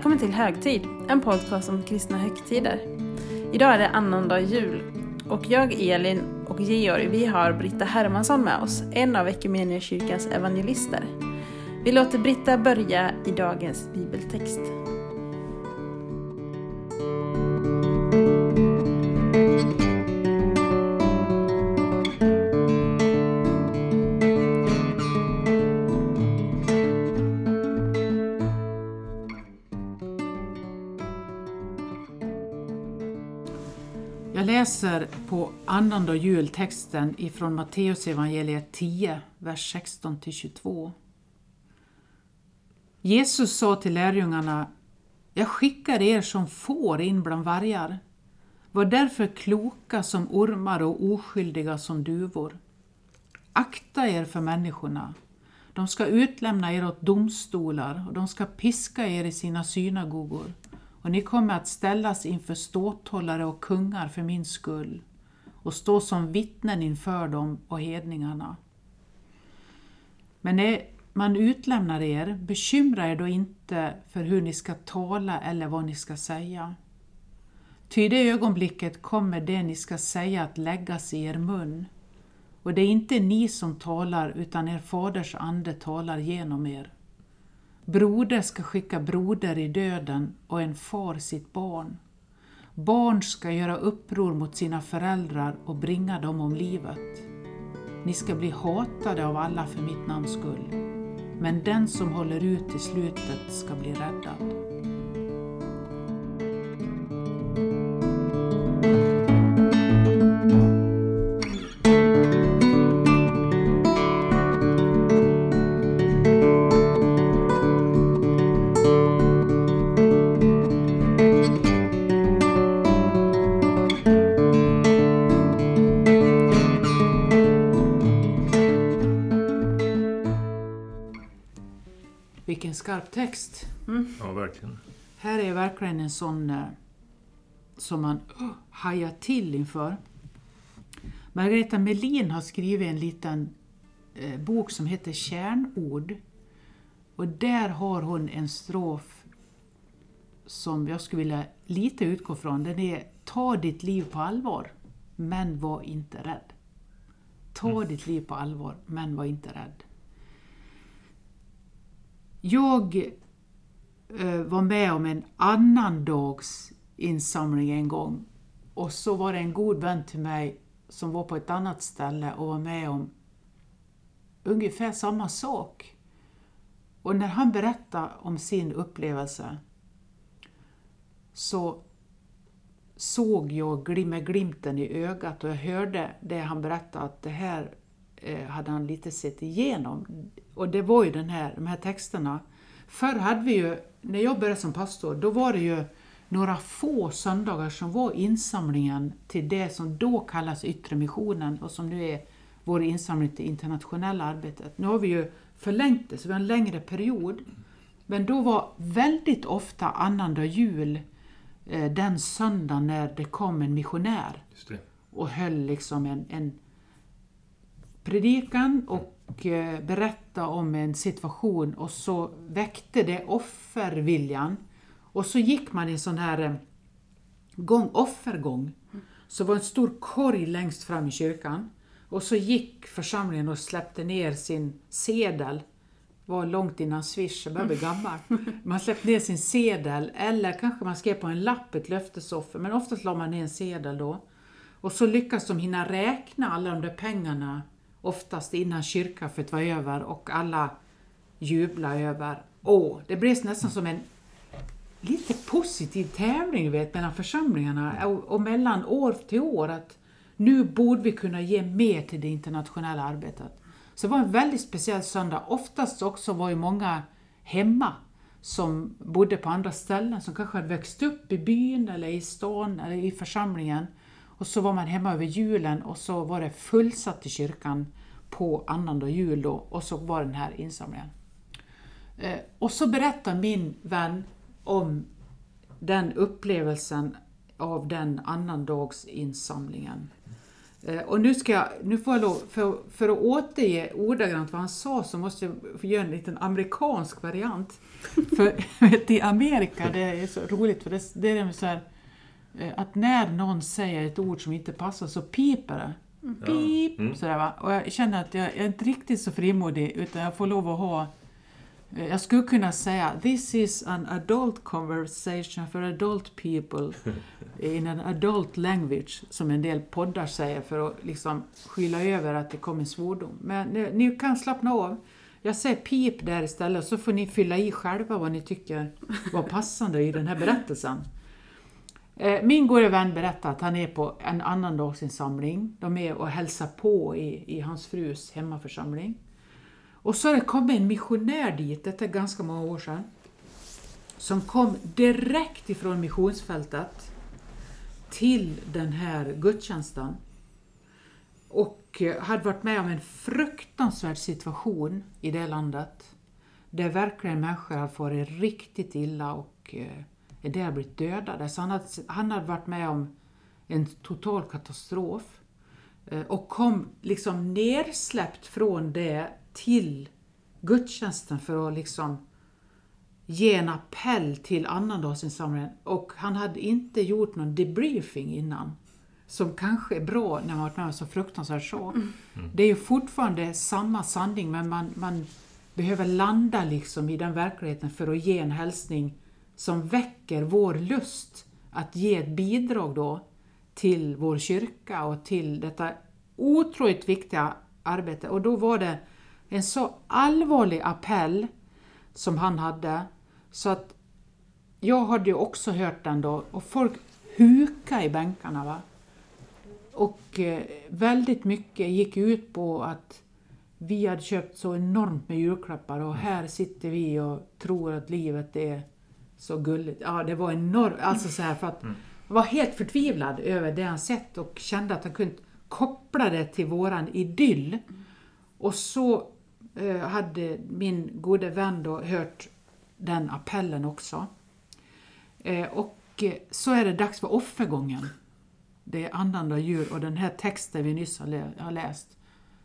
Välkommen till Högtid, en podcast om kristna högtider. Idag är det annandag jul och jag, Elin och Georg, vi har Britta Hermansson med oss, en av kyrkans evangelister. Vi låter Britta börja i dagens bibeltext. Läser på annandag jultexten ifrån Matteus evangeliet 10, vers 16-22. Jesus sa till lärjungarna, jag skickar er som får in bland vargar. Var därför kloka som ormar och oskyldiga som duvor. Akta er för människorna. De ska utlämna er åt domstolar och de ska piska er i sina synagogor och ni kommer att ställas inför ståthållare och kungar för min skull och stå som vittnen inför dem och hedningarna. Men när man utlämnar er, bekymra er då inte för hur ni ska tala eller vad ni ska säga. Ty i det ögonblicket kommer det ni ska säga att läggas i er mun. Och det är inte ni som talar, utan er faders ande talar genom er. Broder ska skicka broder i döden och en far sitt barn. Barn ska göra uppror mot sina föräldrar och bringa dem om livet. Ni ska bli hatade av alla för mitt namns skull, men den som håller ut till slutet ska bli räddad. Skarp text! Mm. Ja, verkligen. Här är verkligen en sån eh, som man oh, hajar till inför. Margareta Melin har skrivit en liten eh, bok som heter Kärnord. Och där har hon en strof som jag skulle vilja lite utgå från. Den är Ta ditt liv på allvar, men var inte rädd. Ta Mm. ditt liv på allvar, men var inte rädd. Jag eh, var med om en annan dags insamling en gång och så var det en god vän till mig som var på ett annat ställe och var med om ungefär samma sak. Och när han berättade om sin upplevelse så såg jag med glimten i ögat och jag hörde det han berättade att det här hade han lite sett igenom. Och det var ju den här, de här texterna. Förr hade vi ju, när jag började som pastor, då var det ju några få söndagar som var insamlingen till det som då kallas yttre missionen och som nu är vår insamling till internationella arbetet. Nu har vi ju förlängt det, så vi har en längre period. Men då var väldigt ofta annandag jul eh, den söndag när det kom en missionär och höll liksom en, en predikan och eh, berättade om en situation och så väckte det offerviljan. Och så gick man i en sån här eh, gång, offergång. Så var en stor korg längst fram i kyrkan. Och så gick församlingen och släppte ner sin sedel. Det var långt innan Swish, jag börjar bli gammal. Man släppte ner sin sedel, eller kanske man skrev på en lapp ett löftesoffer, men oftast la man ner en sedel då. Och så lyckas de hinna räkna alla de där pengarna, oftast innan kyrkkaffet var över och alla jublade. över. Åh, det blev nästan som en lite positiv tävling du vet, mellan församlingarna och, och mellan år till år. att Nu borde vi kunna ge mer till det internationella arbetet. Så det var en väldigt speciell söndag. Oftast också var ju många hemma som bodde på andra ställen, som kanske hade växt upp i byn eller i stan eller i församlingen. Och så var man hemma över julen och så var det fullsatt i kyrkan på annandag jul då, och så var den här insamlingen. Eh, och så berättar min vän om den upplevelsen av den annandagsinsamlingen. Eh, Och nu, ska jag, nu får jag lov, för, för att återge ordagrant vad han sa så måste jag få göra en liten amerikansk variant. för vet, i Amerika, det är så roligt för det, det är så här, eh, att när någon säger ett ord som inte passar så piper det. Pip! Mm. Sådär, va? Och jag känner att jag, jag är inte riktigt så frimodig utan jag får lov att ha eh, jag skulle kunna säga This is an adult conversation for adult people in an adult language som en del poddar säger för att liksom skyla över att det kommer svordom. Men ni, ni kan slappna av. Jag säger pip där istället så får ni fylla i själva vad ni tycker var passande i den här berättelsen. Eh, min gode vän berättar att han är på en annandagsinsamling. De är och hälsar på i, i hans frus hemmaförsamling. Och så har det kommit en missionär dit, detta är ganska många år sedan, som kom direkt ifrån missionsfältet till den här gudstjänsten. Och eh, hade varit med om en fruktansvärd situation i det landet. Där verkligen människor hade farit riktigt illa och eh, en del blivit dödade. Så han hade, han hade varit med om en total katastrof. Eh, Och kom liksom nersläppt från det till gudstjänsten för att liksom ge en appell till annandagsinsamlingen. Och han hade inte gjort någon debriefing innan. Som kanske är bra när man varit med om så fruktansvärd sak. Det är ju fortfarande samma sanning men man, man behöver landa liksom i den verkligheten för att ge en hälsning som väcker vår lust att ge ett bidrag då till vår kyrka och till detta otroligt viktiga arbete. Och då var det en så allvarlig appell som han hade så att jag hade ju också hört den då och folk hukade i bänkarna. Va? Och eh, väldigt mycket gick ut på att vi hade köpt så enormt med julklappar och här sitter vi och tror att livet är så gulligt. Ja, det var enormt. Alltså så här för att jag var helt förtvivlad över det han sett och kände att han kunde koppla det till våran idyll. Och så eh, hade min gode vän då hört den appellen också. Eh, och eh, så är det dags för offergången. Det är annandag jul och den här texten vi nyss har, lä- har läst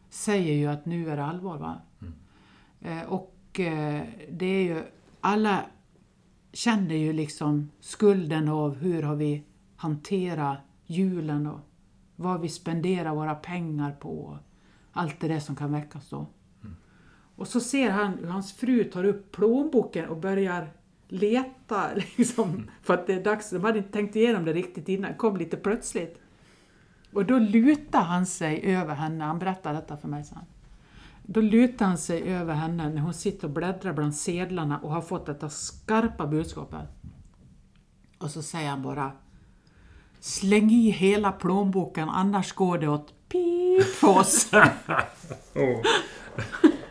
säger ju att nu är det allvar. Va? Eh, och eh, det är ju, alla känner ju liksom skulden av hur har vi hanterat julen och vad vi spenderar våra pengar på. och Allt det där som kan väckas då. Och så ser han hur hans fru tar upp plånboken och börjar leta liksom, för att det är dags. De hade inte tänkt igenom det riktigt innan, det kom lite plötsligt. Och då lutar han sig över henne, han berättar detta för mig sen. Då lutar han sig över henne när hon sitter och bläddrar bland sedlarna och har fått detta skarpa budskapet. Och så säger han bara Släng i hela plånboken annars går det åt pip för oss.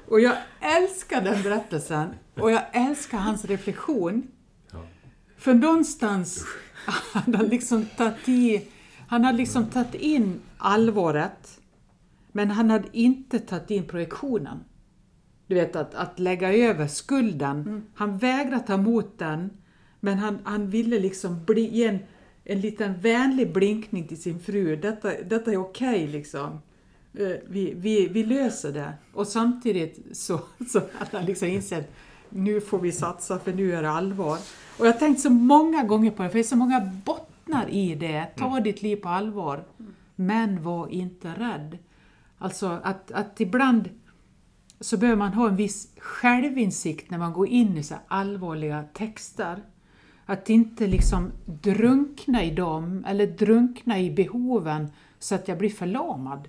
Och jag älskar den berättelsen och jag älskar hans reflektion. Ja. För någonstans han har liksom tagit i, han hade liksom tagit in allvaret men han hade inte tagit in projektionen. Du vet att, att lägga över skulden. Han vägrade ta emot den men han, han ville liksom bli, ge en, en liten vänlig blinkning till sin fru. Detta, detta är okej liksom. Eh, Vi, vi, vi löser det. Och samtidigt så, så hade han liksom insett nu får vi satsa för nu är det allvar. Och jag har tänkt så många gånger på det, för det är så många bottnar i det. Ta ditt liv på allvar, men var inte rädd. Alltså att, att ibland så behöver man ha en viss självinsikt när man går in i så här allvarliga texter. Att inte liksom drunkna i dem eller drunkna i behoven så att jag blir förlamad.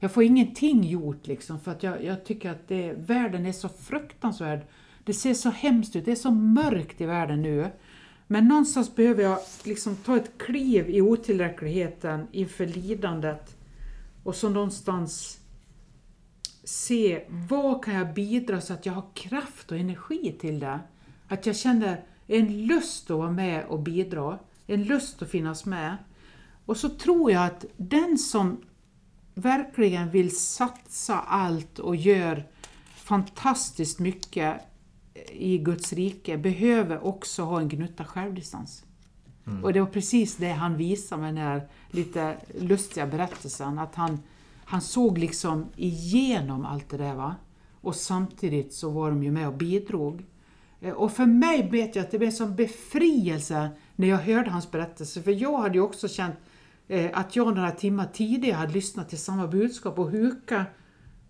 Jag får ingenting gjort liksom för att jag, jag tycker att det, världen är så fruktansvärd. Det ser så hemskt ut, det är så mörkt i världen nu. Men någonstans behöver jag liksom ta ett kliv i otillräckligheten inför lidandet och så någonstans se vad kan jag bidra så att jag har kraft och energi till det. Att jag känner en lust att vara med och bidra, en lust att finnas med. Och så tror jag att den som verkligen vill satsa allt och gör fantastiskt mycket i Guds rike behöver också ha en gnutta självdistans. Mm. Och det var precis det han visade med den här lite lustiga berättelsen. Att han, han såg liksom igenom allt det där. Va? Och samtidigt så var de ju med och bidrog. Eh, och för mig vet jag att det blev en sån befrielse när jag hörde hans berättelse. För jag hade ju också känt eh, att jag några timmar tidigare hade lyssnat till samma budskap och huka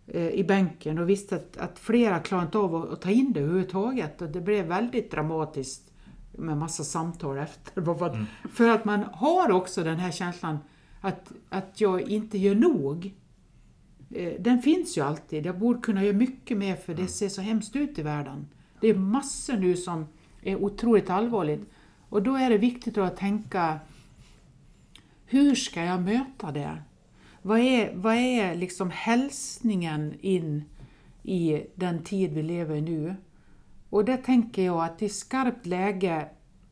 eh, i bänken och visste att, att flera klarat av att, att ta in det överhuvudtaget. Och det blev väldigt dramatiskt med massa samtal efter. För att, mm. för att man har också den här känslan att, att jag inte gör nog. Den finns ju alltid. Jag borde kunna göra mycket mer för det mm. ser så hemskt ut i världen. Det är massor nu som är otroligt allvarligt. Och då är det viktigt att tänka, hur ska jag möta det? Vad är, vad är liksom hälsningen in i den tid vi lever i nu? Och det tänker jag att i skarpt läge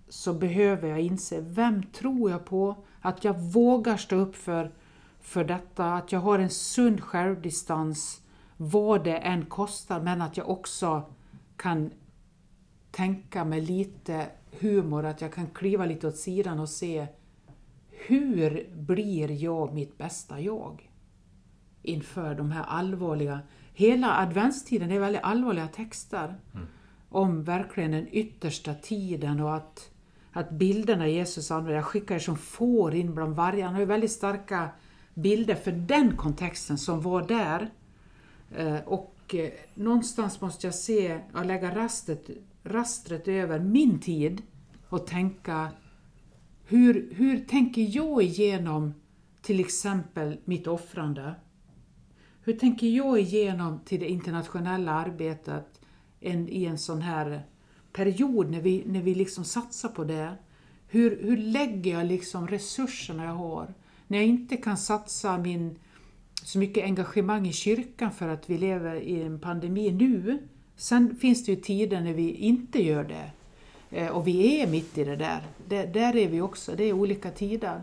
så behöver jag inse, vem tror jag på? Att jag vågar stå upp för, för detta, att jag har en sund självdistans, vad det än kostar, men att jag också kan tänka med lite humor, att jag kan kliva lite åt sidan och se hur blir jag mitt bästa jag? Inför de här allvarliga... Hela adventstiden är väldigt allvarliga texter mm om verkligen den yttersta tiden och att, att bilderna Jesus använder, jag skickar er som får in bland vargarna, han har ju väldigt starka bilder för den kontexten som var där. Eh, och eh, någonstans måste jag se, och lägga rastet rastret över min tid och tänka hur, hur tänker jag igenom till exempel mitt offrande? Hur tänker jag igenom till det internationella arbetet en, i en sån här period när vi, när vi liksom satsar på det? Hur, hur lägger jag liksom resurserna jag har? När jag inte kan satsa min, så mycket engagemang i kyrkan för att vi lever i en pandemi nu, Sen finns det ju tider när vi inte gör det. Eh, och vi är mitt i det där. det. Där är vi också, det är olika tider.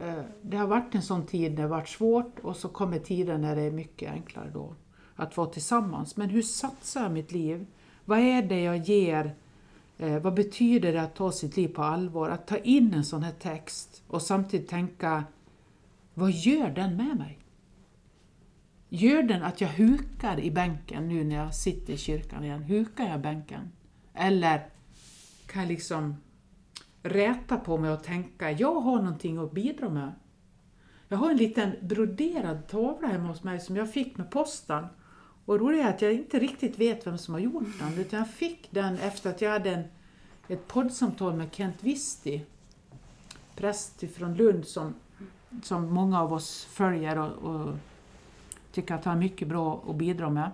Eh, det har varit en sån tid när det har varit svårt och så kommer tider när det är mycket enklare då att vara tillsammans. Men hur satsar jag mitt liv? Vad är det jag ger? Eh, vad betyder det att ta sitt liv på allvar? Att ta in en sån här text och samtidigt tänka, vad gör den med mig? Gör den att jag hukar i bänken nu när jag sitter i kyrkan igen? Hukar jag bänken? Eller kan jag liksom räta på mig och tänka, jag har någonting att bidra med. Jag har en liten broderad tavla hemma hos mig som jag fick med posten. Och roligt är att jag inte riktigt vet vem som har gjort den, utan jag fick den efter att jag hade en, ett poddsamtal med Kent Visti, präst från Lund som, som många av oss följer och, och tycker att han har mycket bra att bidra med.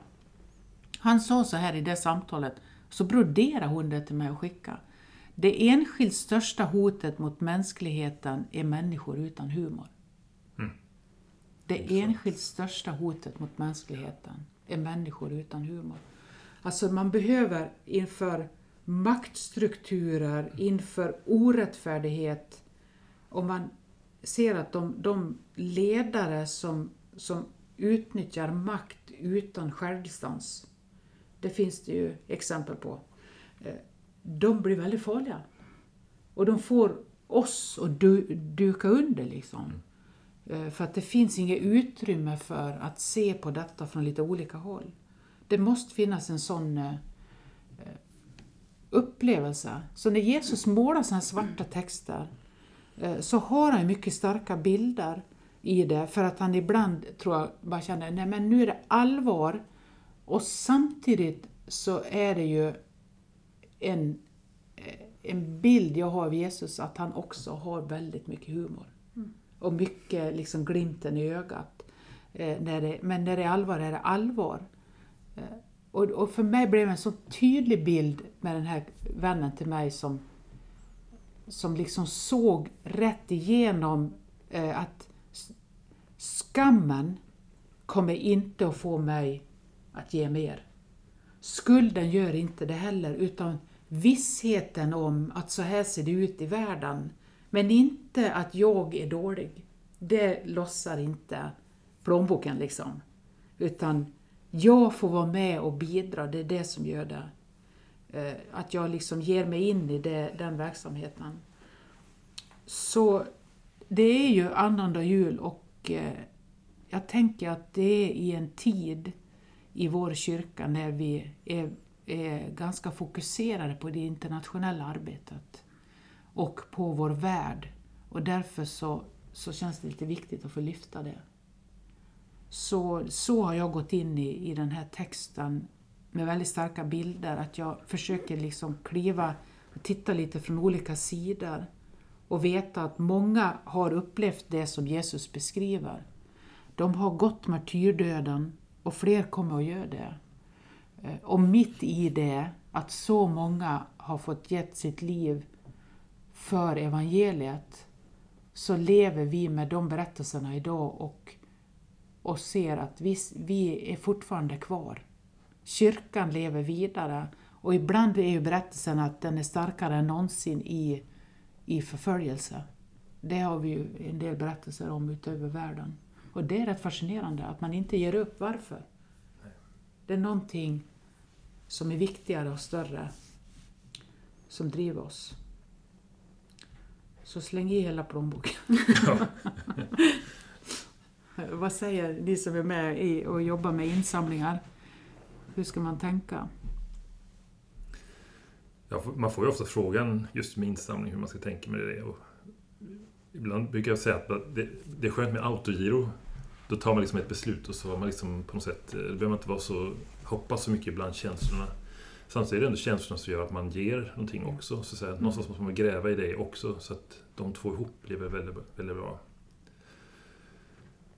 Han sa så här i det samtalet, så broderade hon det till mig och skickade. Det enskilt största hotet mot mänskligheten är människor utan humor. Mm. Det enskilt största hotet mot mänskligheten är människor utan humor. Alltså man behöver inför maktstrukturer, inför orättfärdighet, om man ser att de, de ledare som, som utnyttjar makt utan självdistans, det finns det ju exempel på, eh, de blir väldigt farliga. Och de får oss att du, duka under liksom. Mm. Eh, för att det finns inget utrymme för att se på detta från lite olika håll. Det måste finnas en sån eh, eh, upplevelse. Så när Jesus målar sådana svarta texter så har han mycket starka bilder i det för att han ibland tror jag bara känner, nej men nu är det allvar och samtidigt så är det ju en, en bild jag har av Jesus att han också har väldigt mycket humor. Och mycket liksom glimten i ögat. Eh, när det, men när det är allvar är det allvar. Eh, och, och, för mig blev det en så tydlig bild med den här vännen till mig som, som liksom såg rätt igenom eh, att Skammen kommer inte att få mig att ge mer. Skulden gör inte det heller, utan vissheten om att så här ser det ut i världen, men inte att jag är dålig. Det lossar inte plånboken liksom. Utan jag får vara med och bidra, det är det som gör det. Eh, att jag liksom ger mig in i det, den verksamheten. Så det är ju annandag jul och eh, jag tänker att det är i en tid i vår kyrka när vi är, är ganska fokuserade på det internationella arbetet och på vår värld. Och därför så, så känns det lite viktigt att få lyfta det. Så, så har jag gått in i, i den här texten med väldigt starka bilder, att jag försöker liksom kliva och titta lite från olika sidor och veta att många har upplevt det som Jesus beskriver. De har gått martyrdöden och fler kommer att göra det. Eh, och mitt i det, att så många har fått gett sitt liv för evangeliet, så lever vi med de berättelserna idag och, och ser att vi, vi är fortfarande kvar. Kyrkan lever vidare och ibland är ju berättelsen att den är starkare än någonsin i, i förföljelse. Det har vi ju en del berättelser om utöver världen. Och det är rätt fascinerande att man inte ger upp. Varför? Det är någonting som är viktigare och större som driver oss. Så släng i hela plånboken. Ja. Vad säger ni som är med i och jobbar med insamlingar? Hur ska man tänka? Ja, man får ju ofta frågan just med insamling hur man ska tänka med det. Och ibland brukar jag säga att det, det är skönt med autogiro. Då tar man liksom ett beslut och så har man liksom på något sätt, då behöver man inte vara så, hoppas så mycket bland känslorna. Samtidigt är det ändå känslorna som gör att man ger någonting också. Så att säga, mm. Någonstans måste man gräva i det också så att de två ihop blir väldigt, väldigt bra.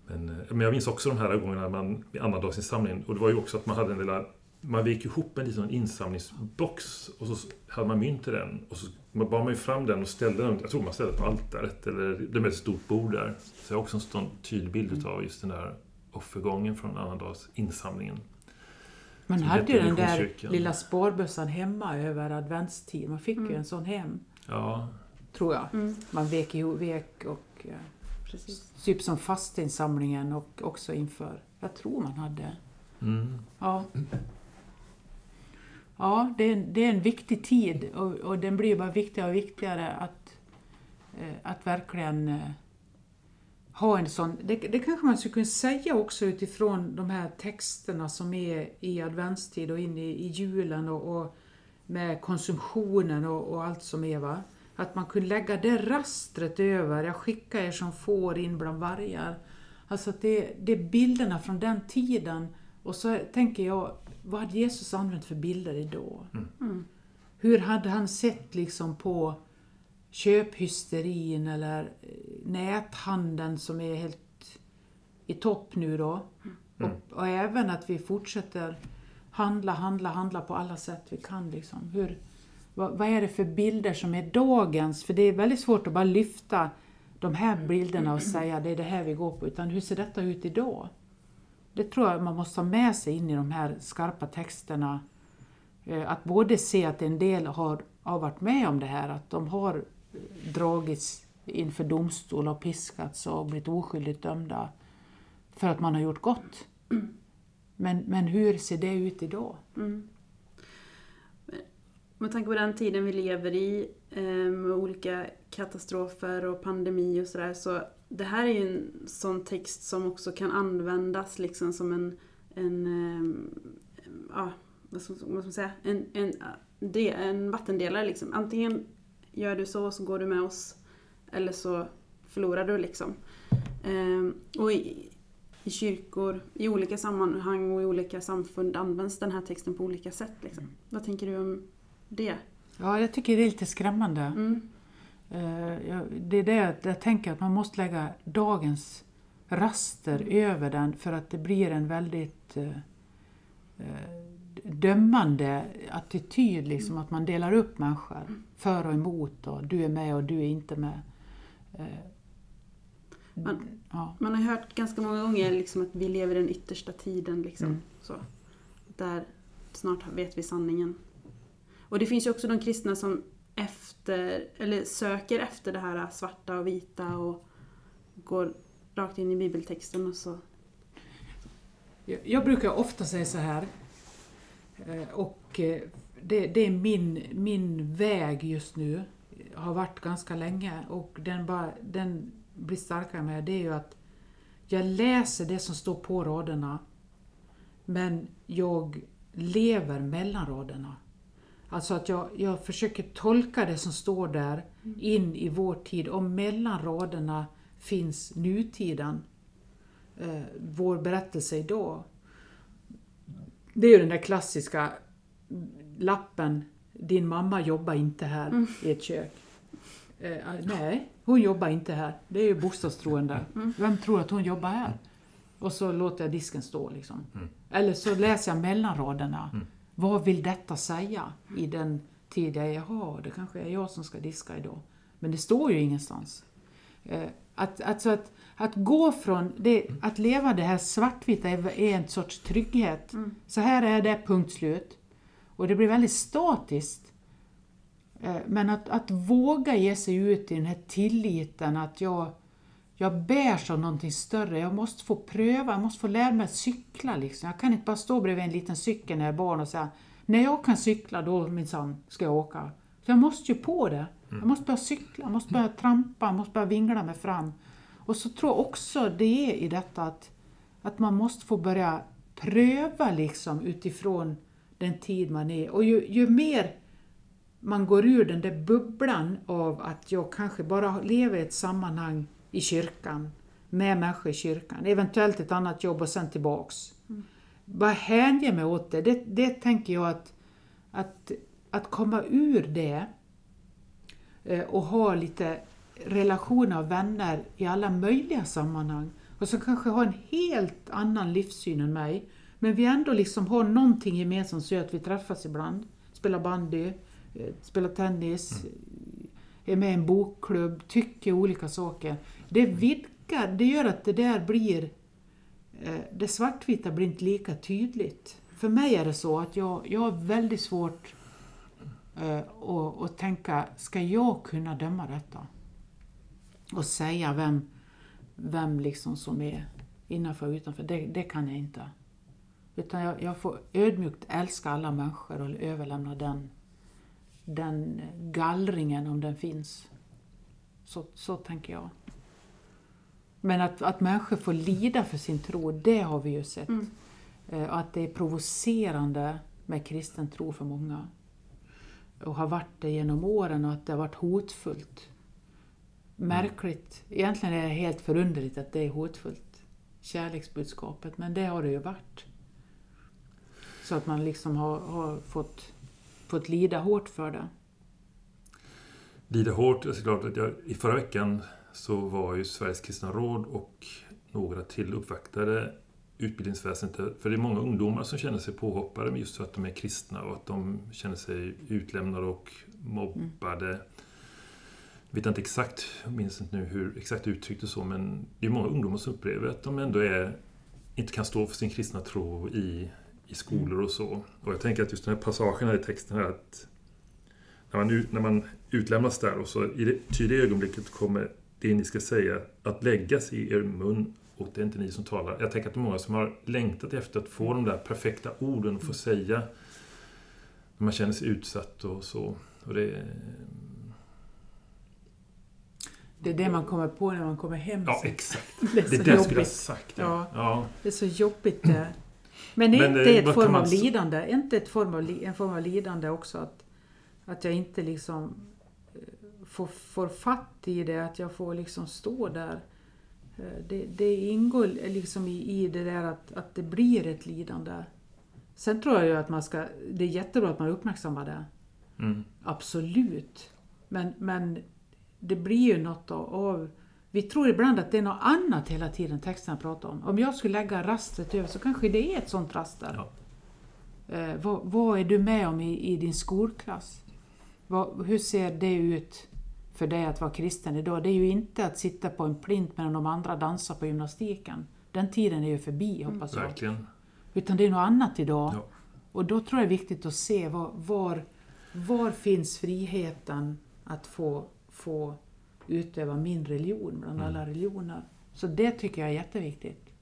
Men, eh, men jag minns också de här gångerna man, vid annandagsinsamlingen, och det var ju också att man hade en lilla man vek ihop en liten insamlingsbox och så hade man mynt i den. Och så bar man ju fram den och ställde den, jag tror man ställde på altaret, eller det med ett stort bord där. Så jag har också en sån tydlig bild av just den där offergången från annandagsinsamlingen. Man hade ju den där lilla spårbössan hemma över adventstid. Man fick mm. ju en sån hem. Ja. Tror jag. Mm. Man vek ihop, vek och... Ja. Precis. Typ som fastinsamlingen och också inför. Jag tror man hade. Mm. Ja. Ja, det är, det är en viktig tid och, och den blir bara viktigare och viktigare att, eh, att verkligen eh, ha en sån... Det, det kanske man skulle kunna säga också utifrån de här texterna som är i adventstid och in i, i julen och, och med konsumtionen och, och, allt som är. Va? Att man kunde lägga det rastret över, jag skickar er som får in bland vargar. Alltså att det, det är bilderna från den tiden och så tänker jag, vad hade Jesus använt för bilder idag? Mm. Mm. Hur hade han sett liksom på köphysterin eller näthandeln som är helt i topp nu då? Mm. Och, och, även att vi fortsätter handla, handla, handla på alla sätt vi kan. Liksom. Hur, vad, vad, är det för bilder som är dagens? För det är väldigt svårt att bara lyfta de här bilderna och säga det är det här vi går på. Utan hur ser detta ut idag? Det tror jag man måste ha med sig in i de här skarpa texterna. Eh, att både se att en del har, har varit med om det här, att de har dragits inför domstol och piskats och blivit oskyldigt dömda för att man har gjort gott. Men, men hur ser det ut idag? Mm. Med tanke på den tiden vi lever i, eh, med olika katastrofer och pandemi och sådär, så det här är ju en sån text som också kan användas liksom som en, en eh, ja, vad ska, vad ska man säga, en, en, en vattendelare liksom. Antingen gör du så, och så går du med oss, eller så förlorar du liksom. Ehm, och i, i kyrkor, i olika sammanhang och i olika samfund används den här texten på olika sätt. Liksom. Vad tänker du om det? Ja, jag tycker det är lite skrämmande. Mm. Eh, det är det jag tänker att man måste lägga dagens raster över den för att det blir en väldigt eh, eh, dömande attityd, liksom, att man delar upp människor för och emot och du är med och du är inte med. Man, ja. man har hört ganska många gånger liksom, att vi lever i den yttersta tiden. Liksom, mm. så. Där snart vet vi sanningen. Och det finns ju också de kristna som efter, eller söker efter det här svarta och vita och går rakt in i bibeltexten och så. Jag brukar ofta säga så här, eh, och eh, det, det är min, min väg just nu. Har varit ganska länge och den, bara, den blir starkare med det är ju att jag läser det som står på raderna men jag lever mellan raderna. Alltså att jag, jag försöker tolka det som står där in i vår tid och mellan raderna finns nutiden. Eh, vår berättelse idag. Det är ju den där klassiska lappen Din mamma jobbar inte här Mm. i ett kök. Eh, nej, hon jobbar inte här. Det är ju bostadstroende. Mm. Vem tror att hon jobbar här? Och så låter jag disken stå liksom. Mm. Eller så läser jag mellan raderna. Mm. Vad vill detta säga i den tid jag är? Jaha, det kanske är jag som ska diska idag. Men det står ju ingenstans. Eh, att, alltså att, att gå från det, att leva det här svartvita är, är en sorts trygghet. Mm. Så här är det, punkt slut. Och det blir väldigt statiskt. Eh, men att, att våga ge sig ut i den här tilliten att jag, jag bärs av någonting större. Jag måste få pröva, jag måste få lära mig att cykla. Liksom. Jag kan inte bara stå bredvid en liten cykel när jag är barn och säga när jag kan cykla då minsann ska jag åka. Så jag måste ju på det. Jag måste börja cykla, jag måste börja trampa, jag måste börja vingla mig fram. Och så tror jag också det är i detta att, att man måste få börja pröva liksom utifrån den tid man är. Och ju, ju mer man går ur den där bubblan av att jag kanske bara lever i ett sammanhang i kyrkan, med människor i kyrkan, eventuellt ett annat jobb och sen tillbaks. Bara hänge mig åt det. det. Det tänker jag att, att, att komma ur det eh, och ha lite relationer och vänner i alla möjliga sammanhang och som kanske har en helt annan livssyn än mig men vi ändå liksom har någonting gemensamt så att vi träffas ibland, spelar bandy, eh, spelar tennis, är med i en bokklubb, tycker olika saker. Det vidgar, det gör att det där blir, eh, det svartvita blir inte lika tydligt. För mig är det så att jag, jag har väldigt svårt eh, att, att tänka, ska jag kunna döma detta? Och säga vem, vem liksom som är innanför och utanför, det, det kan jag inte. Utan jag, jag får ödmjukt älska alla människor och överlämna den, den gallringen om den finns. Så, så tänker jag. Men att, att människor får lida för sin tro, det har vi ju sett. Mm. Eh, att det är provocerande med kristen tro för många. Och har varit det genom åren och att det har varit hotfullt. Märkligt. Egentligen är det helt förunderligt att det är hotfullt. Kärleksbudskapet, men det har det ju varit. Så att man liksom har, har fått, fått lida hårt för det. Lida hårt, det är klart att jag, i förra veckan så var ju Sveriges kristna råd och några till uppvaktade utbildningsväsendet. För det är många ungdomar som känner sig påhoppade just för att de är kristna och att de känner sig utlämnade och mobbade. Jag vet inte exakt, jag minns inte nu hur exakt uttrycktes, så, men det är många ungdomar som upplever att de ändå är, inte kan stå för sin kristna tro i, i skolor och så. Och jag tänker att just den här passagen här i texten här att när man, när man utlämnas där och så i det tydliga ögonblicket kommer det ni ska säga att läggas i er mun och det är inte ni som talar. Jag tänker att det är många som har längtat efter att få de där perfekta orden och få säga när man känner sig utsatt och så. Och det, Det är det man kommer på när man kommer hem ja, exakt. Det är Det det jag skulle ha sagt. Ja. Ja. Det är så jobbigt det. Men är Men, inte eh, ett form man av lidande? Är inte ett form av, en form av lidande också att, att jag inte liksom eh, får, får fatt i det, att jag får liksom stå där. Eh, Det, det ingår liksom i, i det där att, att det blir ett lidande. Sen tror jag ju att man ska, det är jättebra att man uppmärksammar det. Mm. Absolut. Men, men det blir ju något av, av... Vi tror ibland att det är något annat hela tiden texten pratar om. Om jag skulle lägga rastret över så kanske det är ett sånt raster. Ja. Eh, vad, vad är du med om i, i din skolklass? Vad, hur ser det ut för dig att vara kristen idag? Det är ju inte att sitta på en plint medan de andra dansar på gymnastiken. Den tiden är ju förbi hoppas jag. Verkligen. Utan det är något annat idag. Ja. Och då tror jag det är viktigt att se var, var, var finns friheten att få, få utöva min religion bland Mm. alla religioner. Så det tycker jag är jätteviktigt.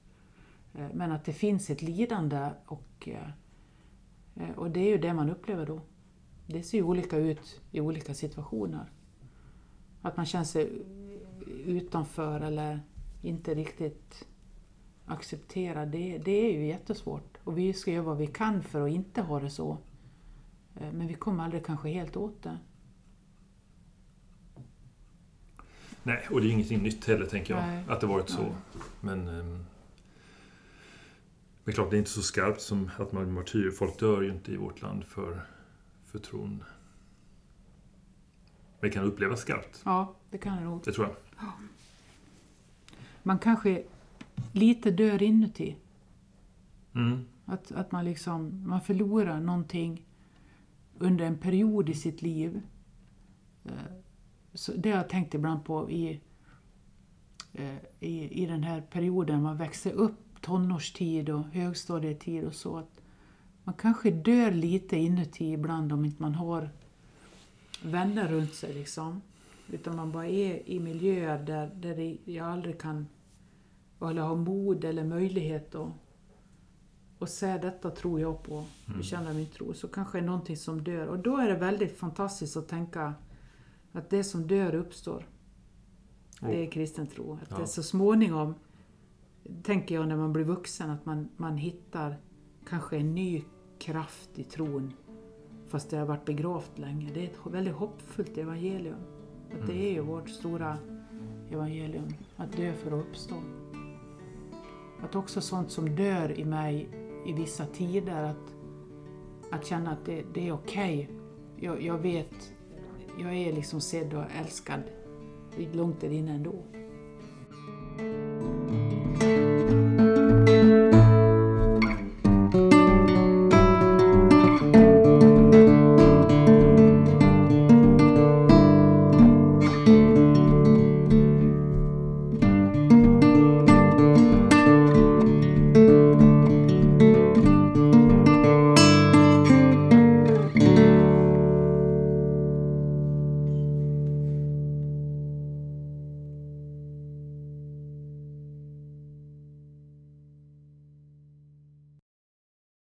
Eh, Men att det finns ett lidande och, eh, eh, och det är ju det man upplever då. Det ser ju olika ut i olika situationer. att man känner sig utanför eller inte riktigt accepterad, det, det är ju jättesvårt. Och vi ska göra vad vi kan för att inte ha det så. Men vi kommer aldrig kanske helt åt det. Nej, och det är ingenting nytt heller, tänker jag, Nej. att det varit så. Nej. Men, ehm, men klart, det är inte så skarpt som att man är martyr. Folk dör ju inte i vårt land för, för tron. Men det kan upplevas skarpt, Ja, det kan det nog. det tror jag. Man kanske lite dör inuti. Mm. Att, att man liksom man förlorar någonting under en period i sitt liv. Så det har jag tänkt ibland på i, eh, i, i den här perioden man växer upp, tonårstid och högstadietid och så. Att man kanske dör lite inuti ibland om inte man har vänner runt sig. Liksom. Utan man bara är i miljöer där, där jag aldrig kan eller ha mod eller möjlighet att och säga detta tror jag på, Mm. bekänna min tro, så kanske är någonting som dör. Och då är det väldigt fantastiskt att tänka att det som dör uppstår. Det är kristen tro. Att Ja. det så småningom, tänker jag när man blir vuxen, att man, man hittar kanske en ny kraft i tron. Fast det har varit begravt länge. Det är ett väldigt hoppfullt evangelium. Att det Mm. är ju vårt stora evangelium, att dö för att uppstå. Att också sånt som dör i mig i vissa tider, att, att känna att det, det är okej. Jag, jag vet, jag är liksom sedd och älskad långt där inne ändå.